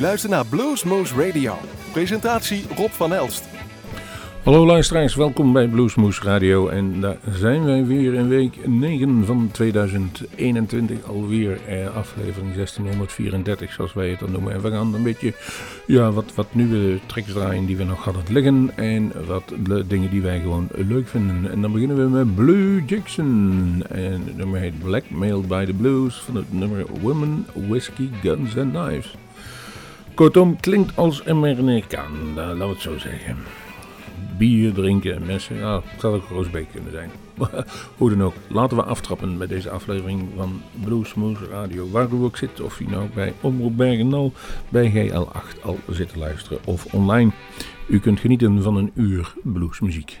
luistert naar Bluesmoose Radio. Presentatie Rob van Elst. Hallo luisteraars, welkom bij Bluesmoose Radio. En daar zijn wij weer in week 9 van 2021. Alweer eh, aflevering 1634, zoals wij het dan noemen. En we gaan een beetje ja, wat, wat nieuwe tricks draaien die we nog hadden liggen. En wat dingen die wij gewoon leuk vinden. En dan beginnen we met Blue Jackson. En het nummer heet Blackmailed by the Blues van het nummer Women, Whiskey, Guns and Knives. Kortom, klinkt als Amerikaan, laten we het zo zeggen. Bier drinken, mensen, ja, het zou ook Roosbeek kunnen zijn. Hoe dan ook, laten we aftrappen met deze aflevering van Bluesmoose Radio. Waar u ook zit, of u nou bij Omroep Bergen bij GL8 al zit te luisteren of online. U kunt genieten van een uur bluesmuziek.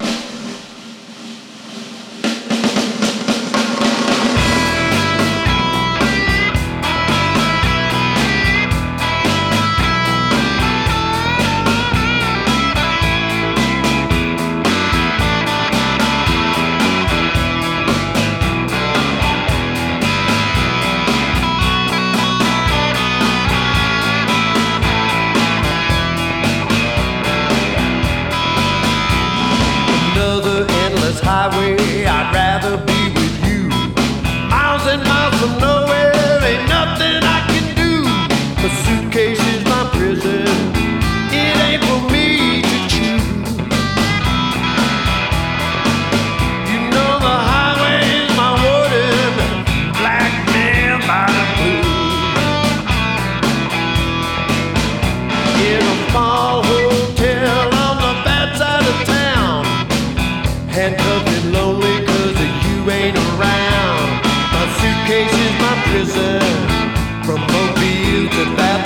handcuffed and lonely cause you ain't around. My suitcase is my prison. From Mobile to Valley.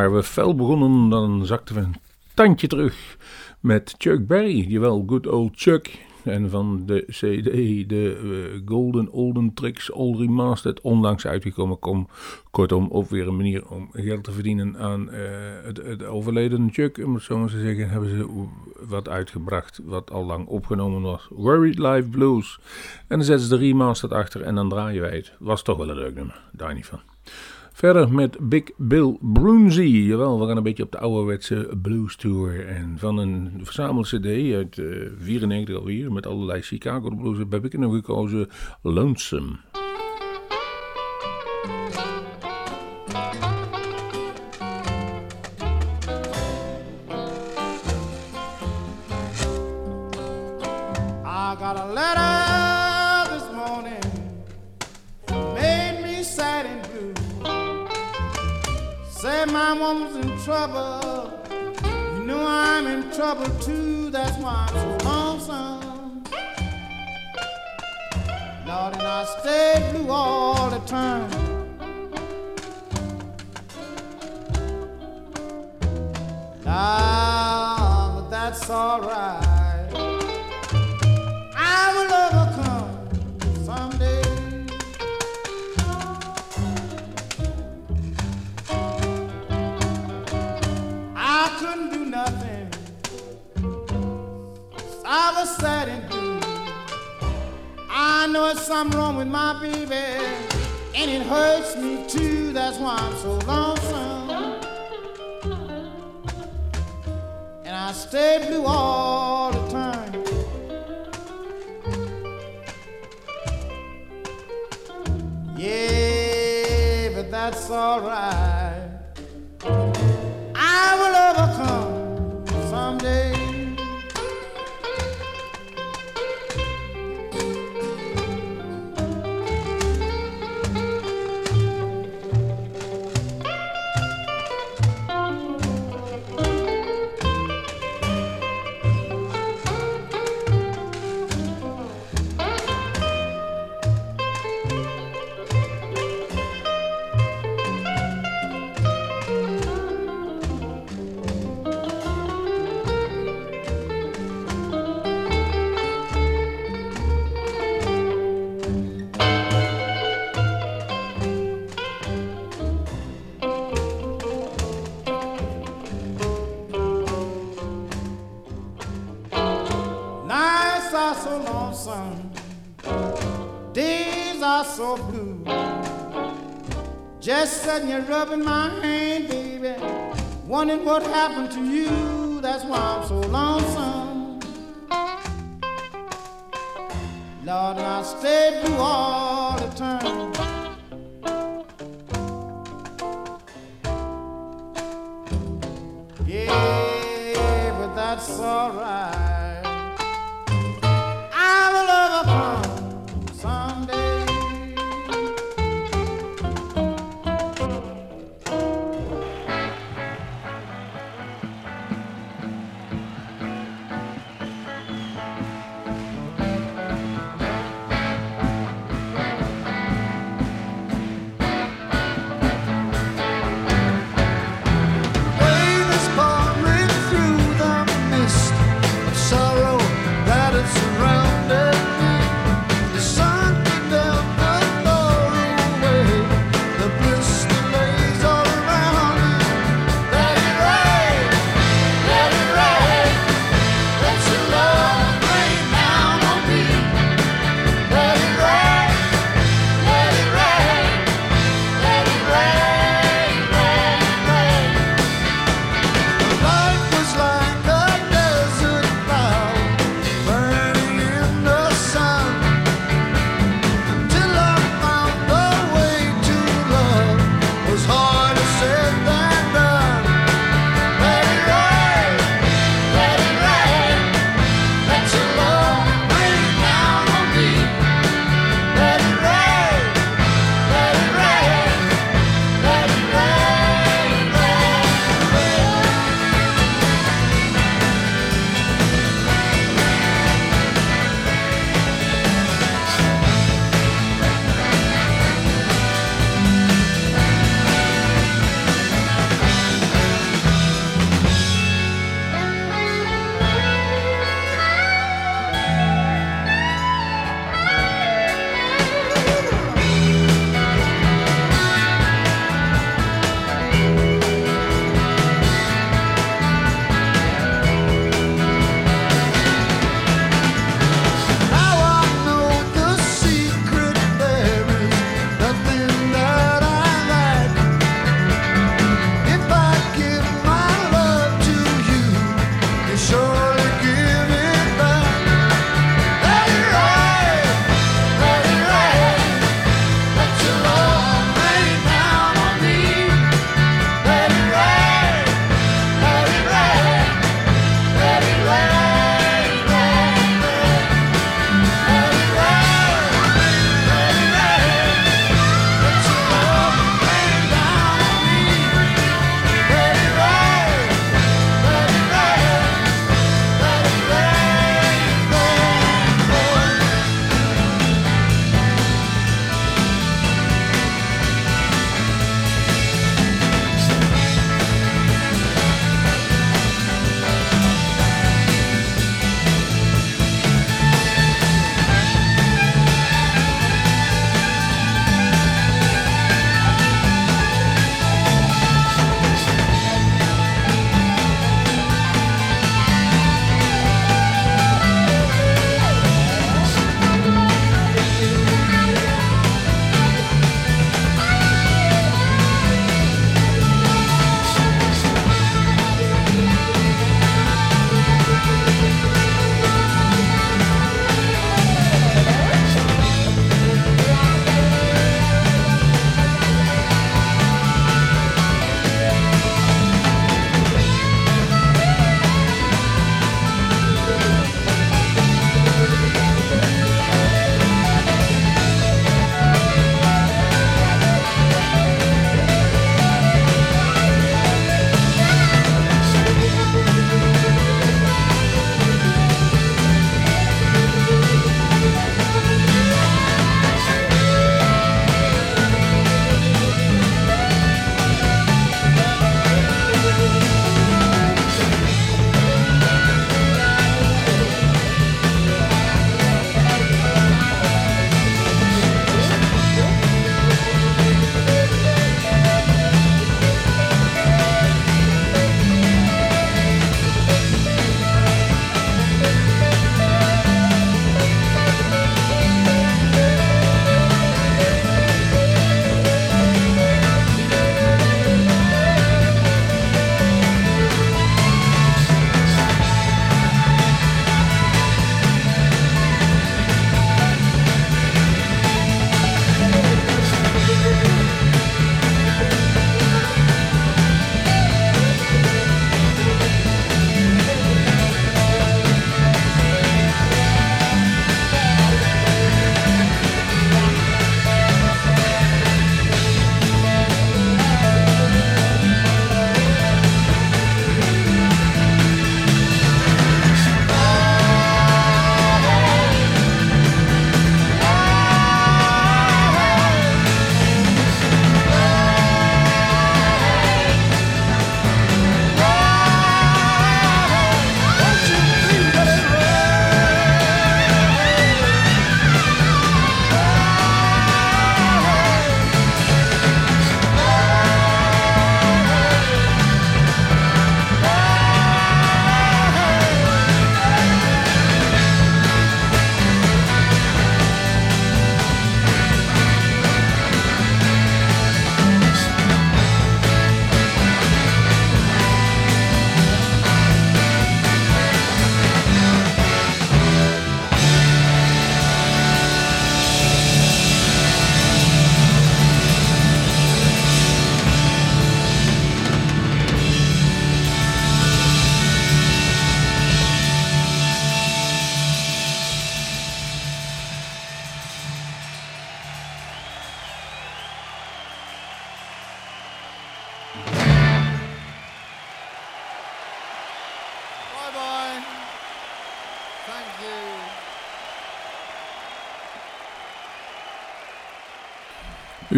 Waren we fel begonnen, dan zakten we een tandje terug met Chuck Berry, jawel, good old Chuck. En van de CD, de uh, Golden Olden Tricks All Remastered, onlangs uitgekomen. Kom, kortom, ook weer een manier om geld te verdienen aan uh, het, overleden Chuck. Om zo maar te zeggen, hebben ze wat uitgebracht wat al lang opgenomen was. Worried Life Blues. En dan zetten ze de remastered achter en dan draaien wij het. Was toch wel een leuk nummer, daar niet van. Verder met Big Bill Brunsey. Jawel, we gaan een beetje op de ouderwetse blues tour. En van een verzameld cd uit uh, eh, 94 alweer, met allerlei Chicago blues, heb ik nog gekozen Lonesome. Trouble. You know I'm in trouble too, that's why I'm so lonesome. Lord, and I stay blue all the time. Ah, but that's alright. Know it's something wrong with my baby, and it hurts me too. That's why I'm so lonesome. And I stay blue all the time. Yeah, but that's alright. Rubbing my hand, baby. Wondering what happened to you. That's why I'm so lonesome. Lord, I stay blue all the time. Yeah, but that's alright.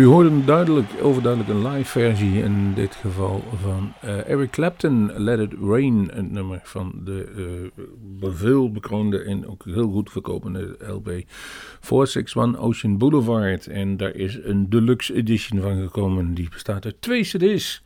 U hoorde duidelijk, overduidelijk een live versie in dit geval van uh, Eric Clapton, Let It Rain, een nummer van de uh, veel bekroonde en ook heel goed verkopende LB 461 Ocean Boulevard. En daar is een deluxe edition van gekomen, die bestaat uit twee cd's.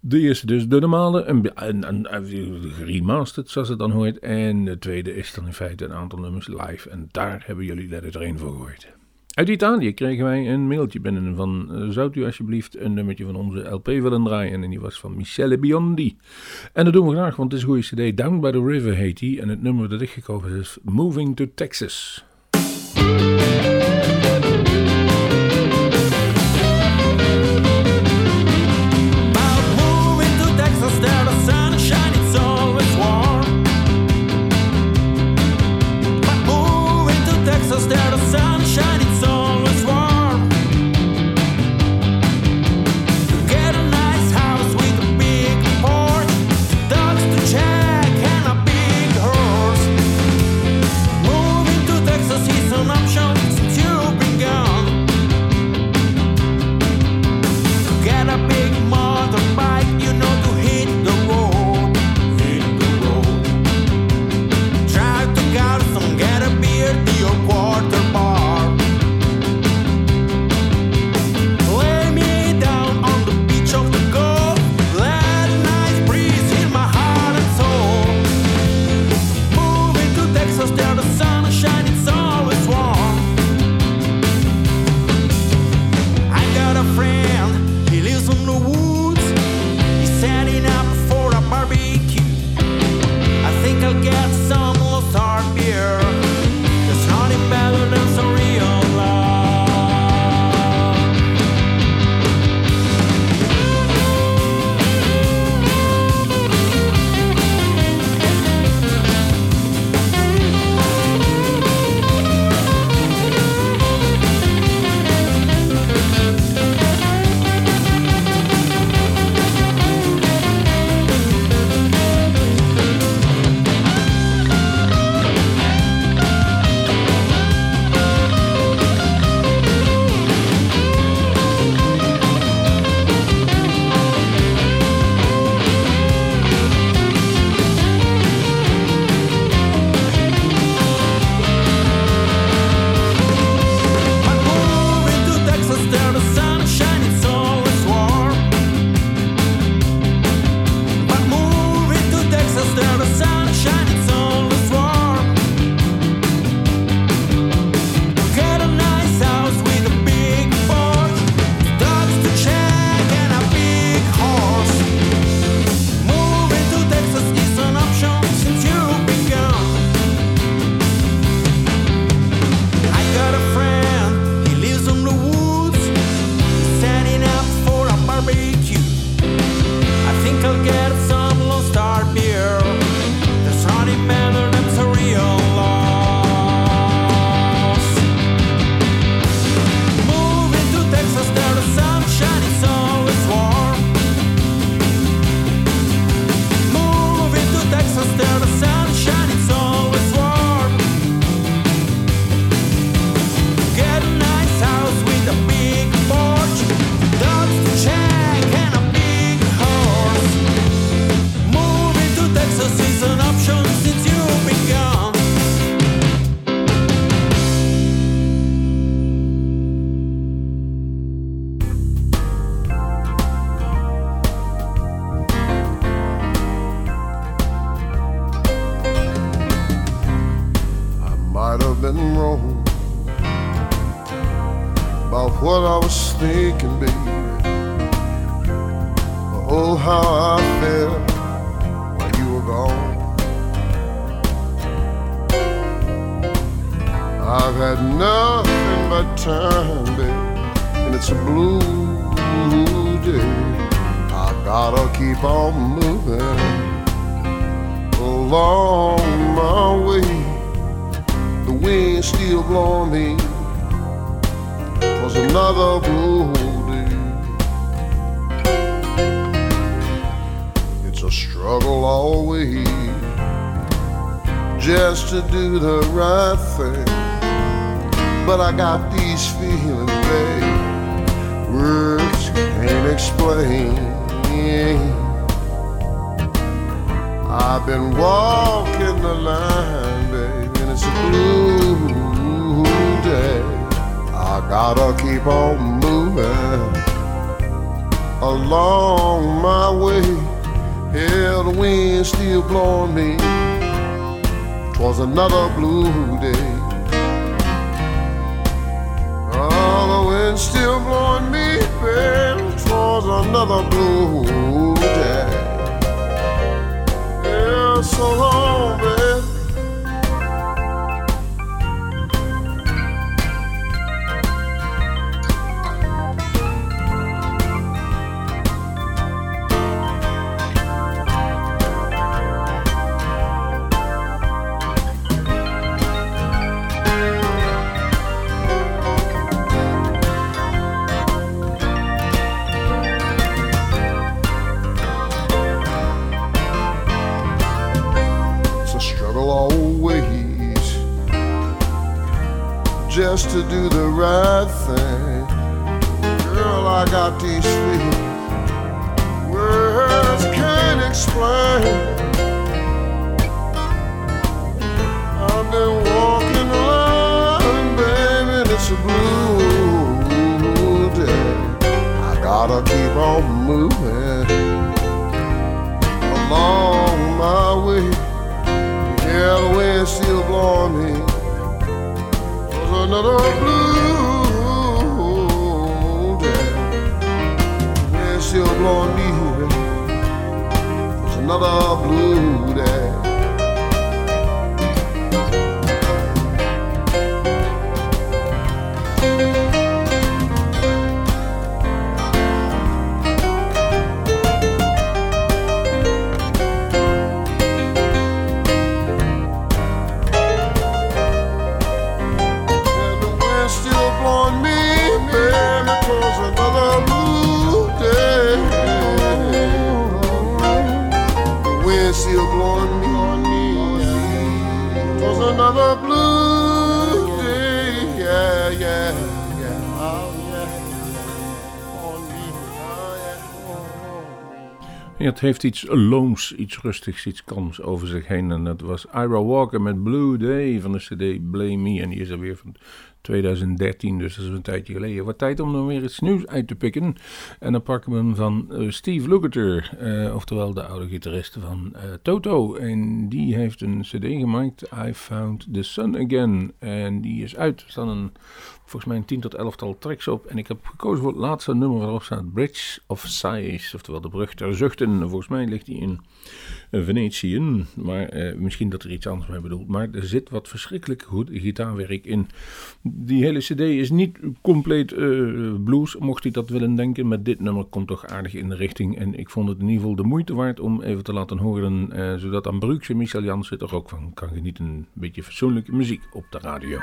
De eerste dus de normale, een, een, een, remastered zoals het dan hoort. En de tweede is dan in feite een aantal nummers live. En daar hebben jullie Let It Rain voor gehoord. Uit Italië kregen wij een mailtje binnen van... Uh, zou u alsjeblieft een nummertje van onze LP willen draaien? En die was van Michele Biondi. En dat doen we graag, want het is een goede cd. Down by the River heet die. En het nummer dat ik gekozen is Moving to Texas. gotta keep on moving along my way. The wind still blowing me. Was another blue day. It's a struggle always just to do the right thing. But I got these feelings, babe. Words can't explain. I've been walking the line, baby, and it's a blue day. I gotta keep on moving along my way. Hell, the wind still blowing me. Twas another blue day. Oh, the wind still blowing me, baby. Twas another blue day. Yeah, so long, baby. Thing. Girl, I got these feet. Words can't explain. I've been walking line, baby, and it's a blue day. I gotta keep on moving along my way. Yeah, the wind still blowing me. Was another blue Was another blue Het heeft iets looms, iets rustigs, iets kalms over zich heen. En dat was Ira Walker met Blue Day van de CD Blame Me. En die is er weer van 2013, dus dat is een tijdje geleden. Wat tijd om dan weer iets nieuws uit te pikken. En dan pakken we hem van eh, Steve Lukather, eh, oftewel de oude gitarist van eh, Toto. En die heeft een CD gemaakt, I Found the Sun Again. En die is uit. Er staan een, volgens mij een 10 tot 11 tal tracks op. En ik heb gekozen voor het laatste nummer waarop staat Bridge of Sighs, oftewel de brug der zuchten. Volgens mij ligt die in Venetië, maar eh, misschien dat er iets anders bij bedoelt. Maar er zit wat verschrikkelijk goed gitaarwerk in. Die hele cd is niet compleet eh, blues, mocht u dat willen denken. Maar dit nummer komt toch aardig in de richting. En ik vond het in ieder geval de moeite waard om even te laten horen. eh, zodat aan Brugse Michel Jansen er ook van kan genieten. Een beetje fatsoenlijke muziek op de radio.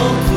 won't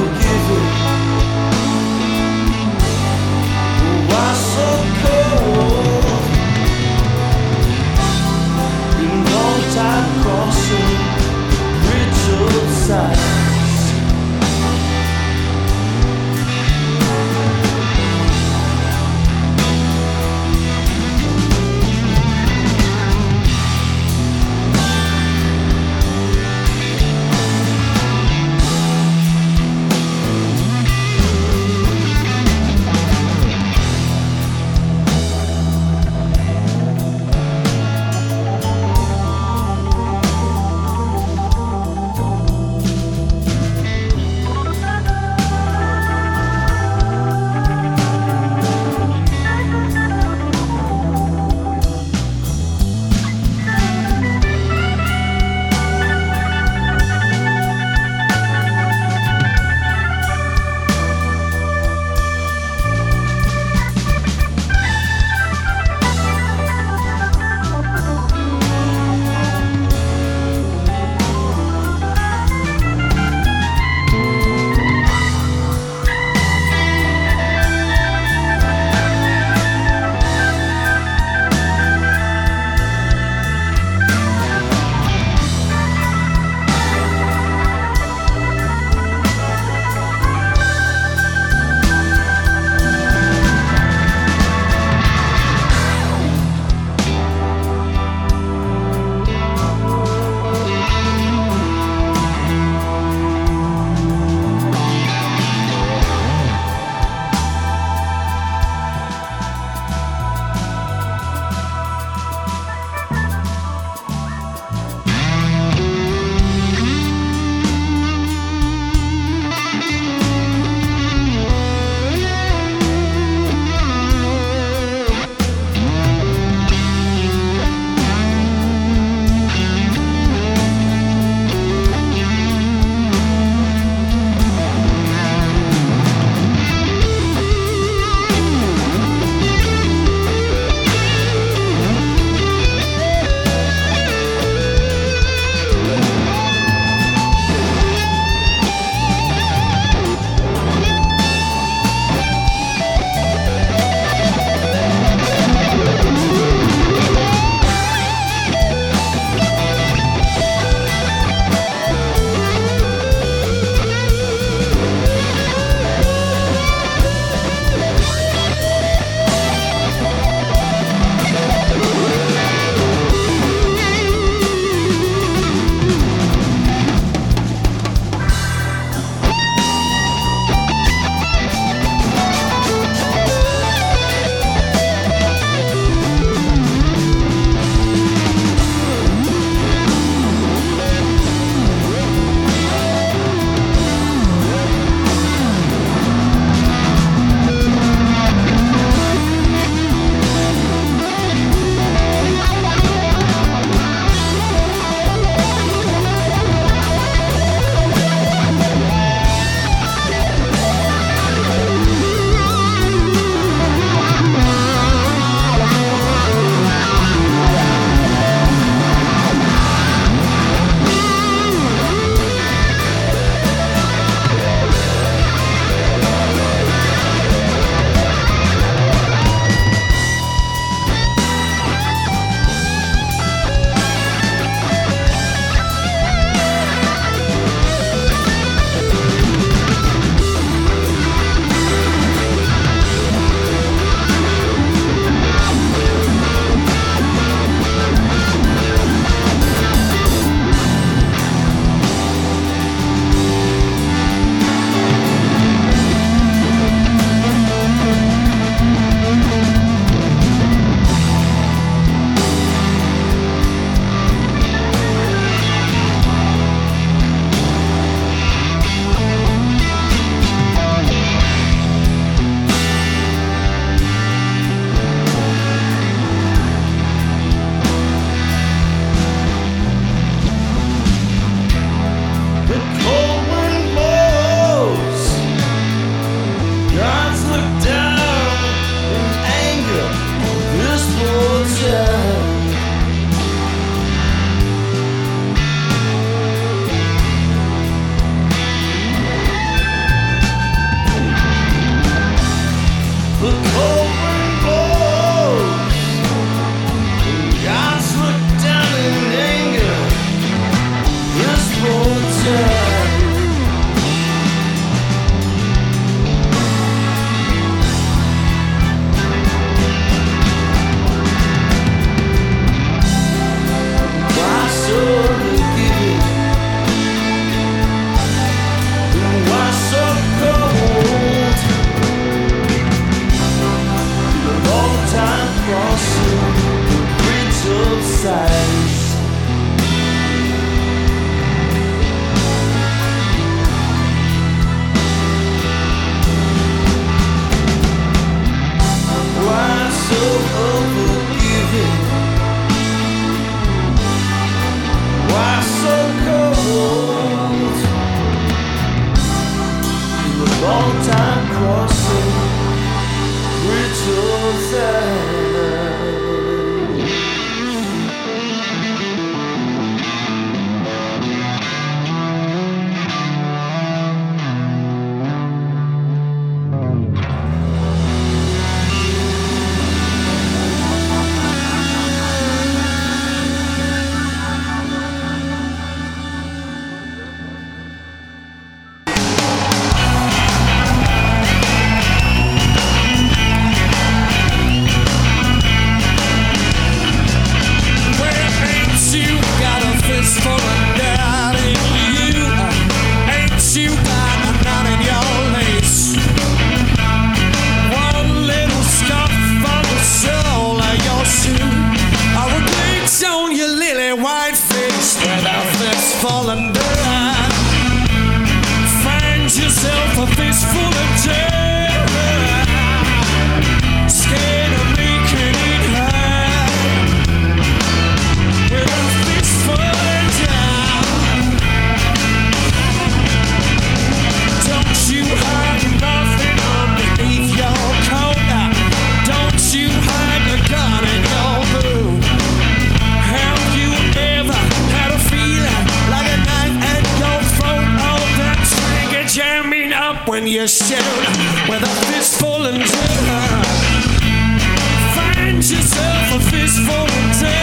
outside up when you shout with a fistful and terror. Find yourself a fistful and terror.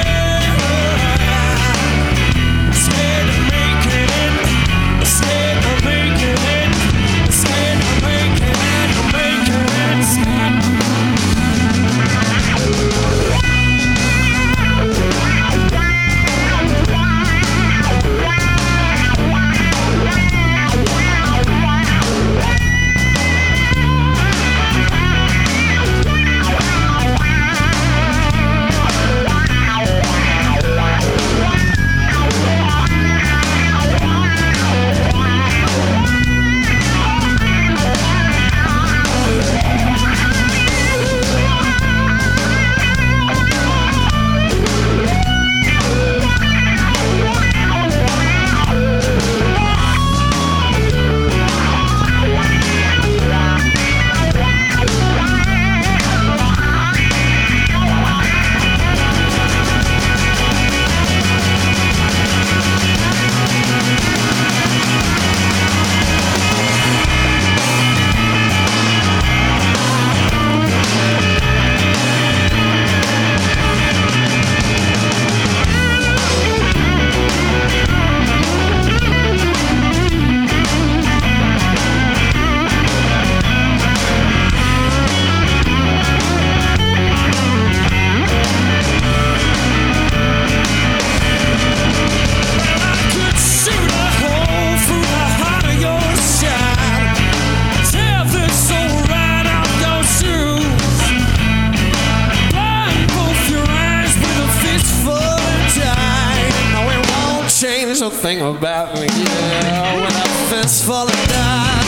thing about me. Yeah, when I first fall down,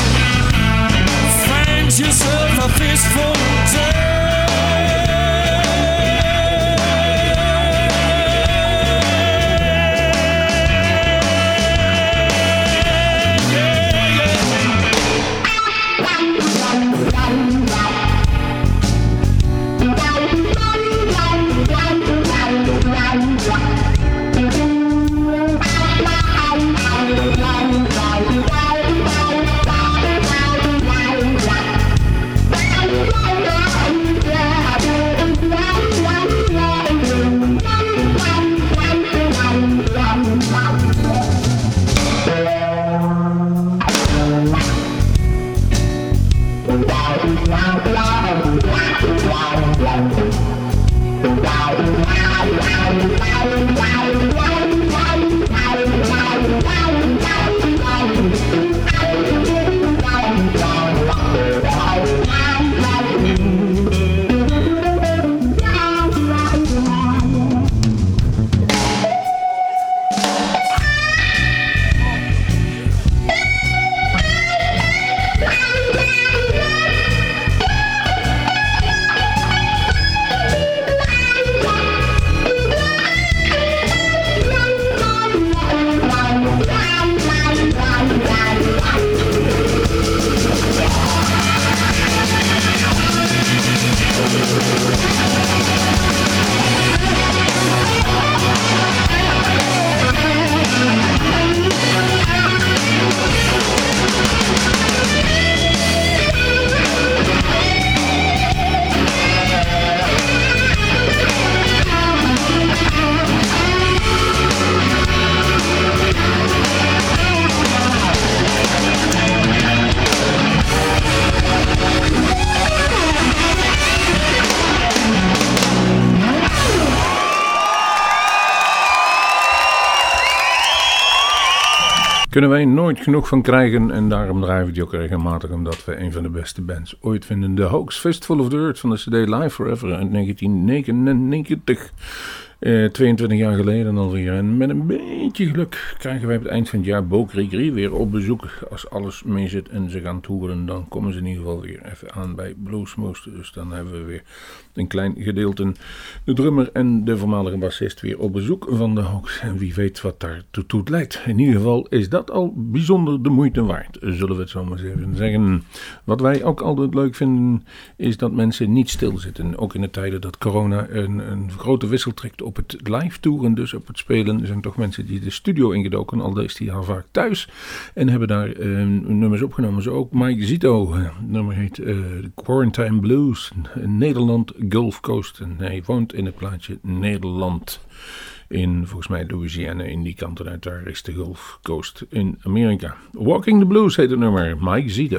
find yourself a fistful of dirt. Kunnen wij nooit genoeg van krijgen en daarom draaien we die ook regelmatig omdat we een van de beste bands ooit vinden. De Hoax Fistful of the Earth van de CD Live Forever uit 1999. Eh, 22 jaar geleden alweer. En met een beetje geluk krijgen wij op het eind van het jaar Bo weer op bezoek. Als alles mee zit en ze gaan toeren, dan komen ze in ieder geval weer even aan bij Bluesmoose. Dus dan hebben we weer een klein gedeelte. De drummer en de voormalige bassist weer op bezoek van de Hawks. En wie weet wat daar toe leidt. In ieder geval is dat al bijzonder de moeite waard, zullen we het zo maar eens even zeggen. Wat wij ook altijd leuk vinden, is dat mensen niet stilzitten. Ook in de tijden dat corona een, een grote wissel trekt op het live toeren, dus op het spelen. Zijn toch mensen die de studio ingedoken, al is die al vaak thuis. En hebben daar eh, nummers opgenomen. Zo ook Mike Zito. Nummer heet eh, Quarantine Blues. Nederland, Gulf Coast. En hij woont in het plaatsje Nederland. In volgens mij Louisiana, in die kant uit daar is de Gulf Coast in Amerika. Walking the Blues heet het nummer. Mike Zito.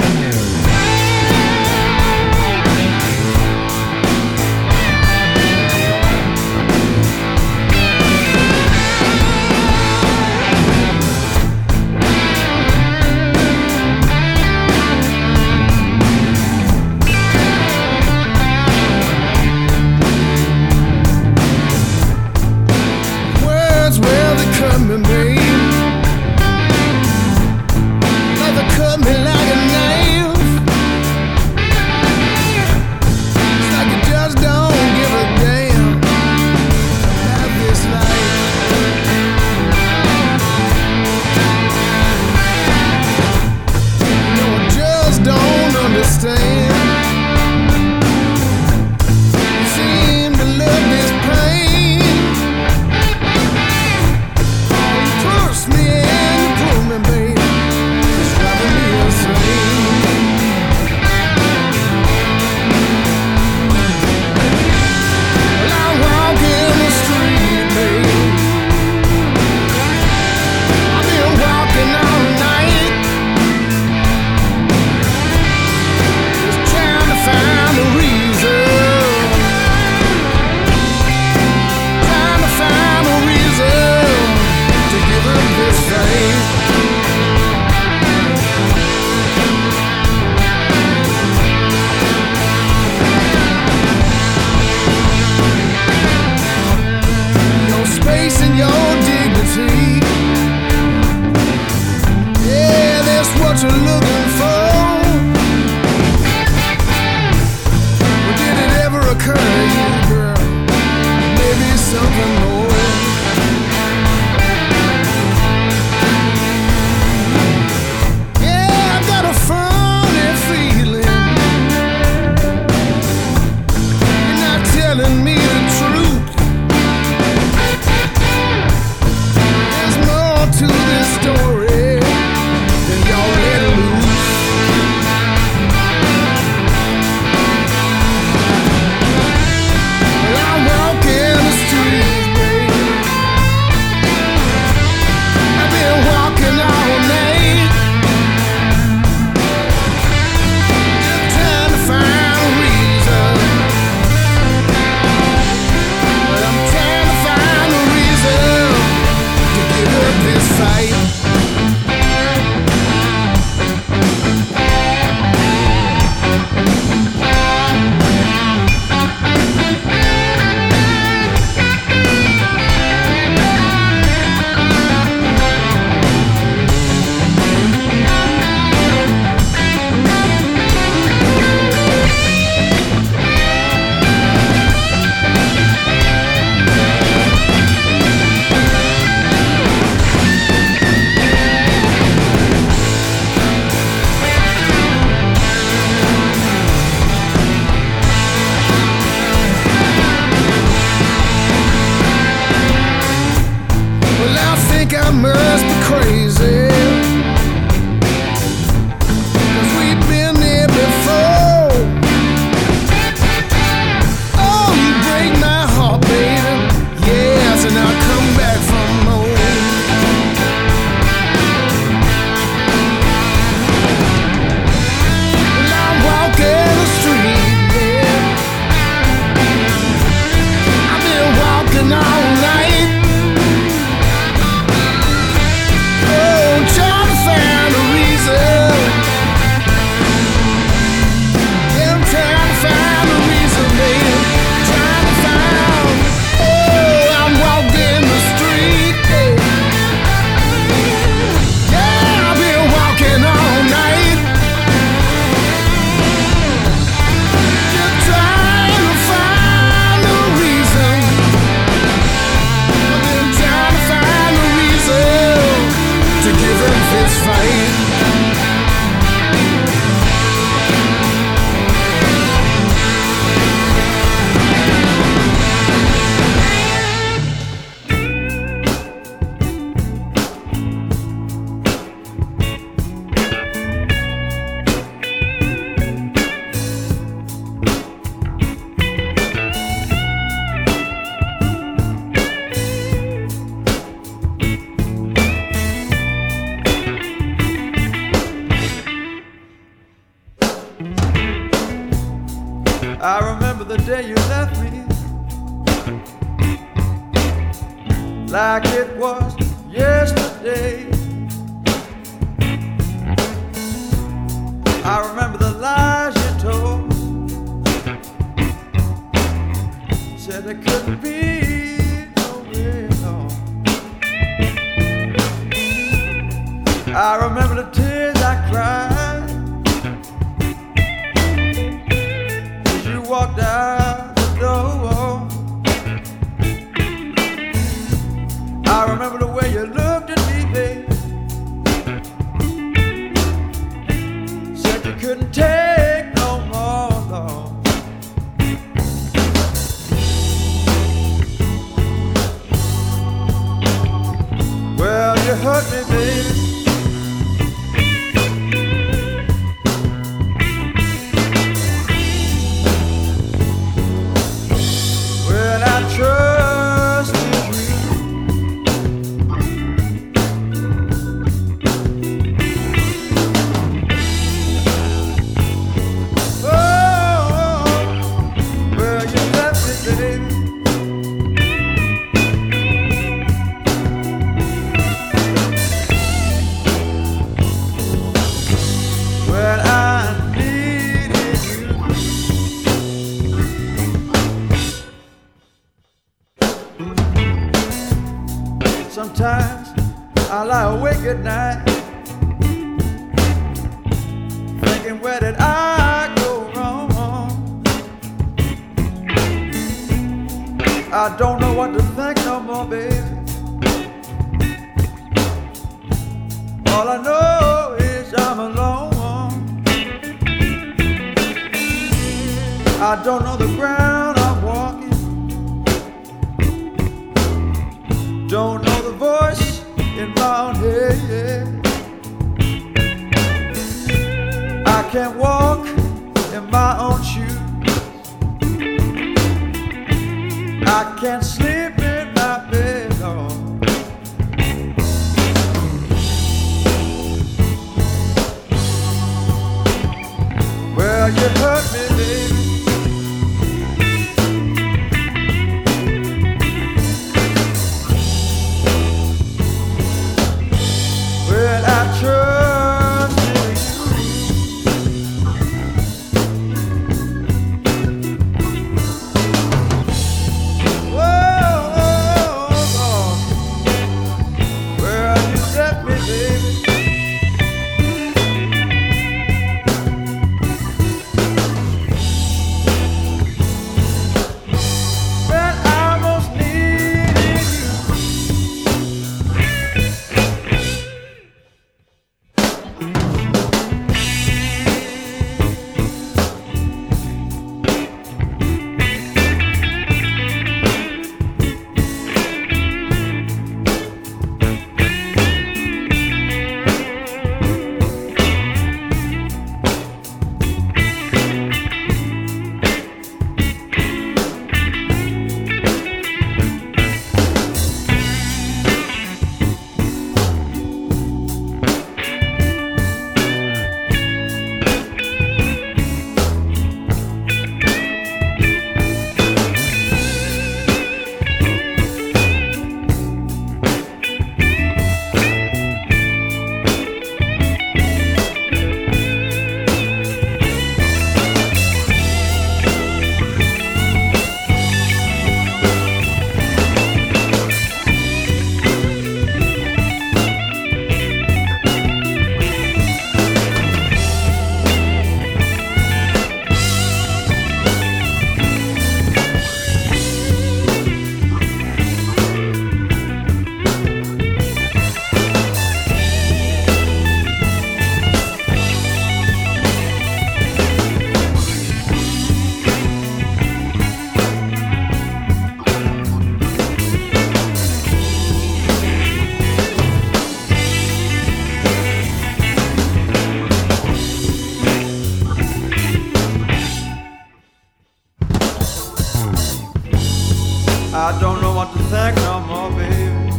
I don't know what to think no more, baby.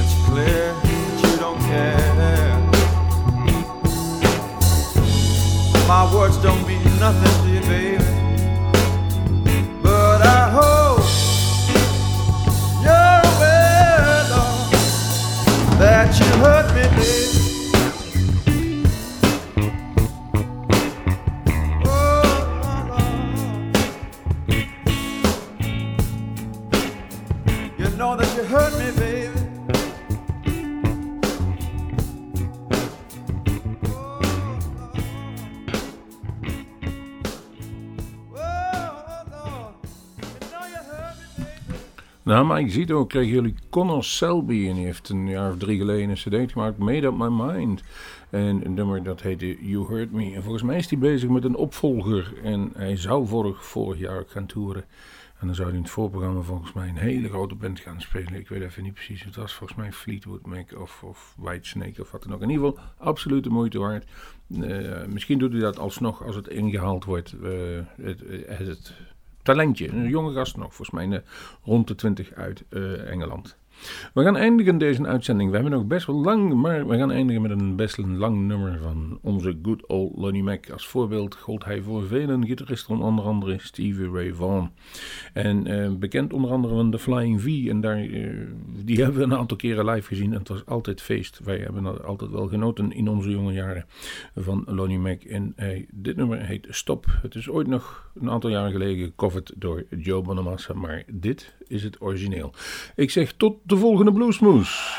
It's clear that you don't care. My words don't mean nothing Na Mike Zito kregen jullie Connor Selby en die heeft een jaar of drie geleden een cd gemaakt, Made Up My Mind. En een nummer dat heette You Hurt Me. En volgens mij is hij bezig met een opvolger en hij zou vorig, vorig jaar ook gaan toeren. En dan zou hij in het voorprogramma volgens mij een hele grote band gaan spelen. Ik weet even niet precies. Het was volgens mij Fleetwood Mac of, of Whitesnake of wat dan ook. In ieder geval absoluut de moeite waard. Eh, misschien doet hij dat alsnog als het ingehaald wordt. eh, het, het, het talentje. Een jonge gast nog, volgens mij rond de 20 uit eh, Engeland. We gaan eindigen deze uitzending. We hebben nog best wel lang, maar we gaan eindigen met een best een lang nummer van onze good old Lonnie Mac. Als voorbeeld gold hij voor velen gitaristen, onder andere Stevie Ray Vaughan. En eh, bekend onder andere van The Flying V. En daar, eh, die hebben we een aantal keren live gezien. En het was altijd feest. Wij hebben dat altijd wel genoten in onze jonge jaren van Lonnie Mac. En eh, dit nummer heet Stop. Het is ooit nog een aantal jaren geleden gecoverd door Joe Bonamassa. Maar dit is het origineel. Ik zeg tot de volgende Bluesmoes.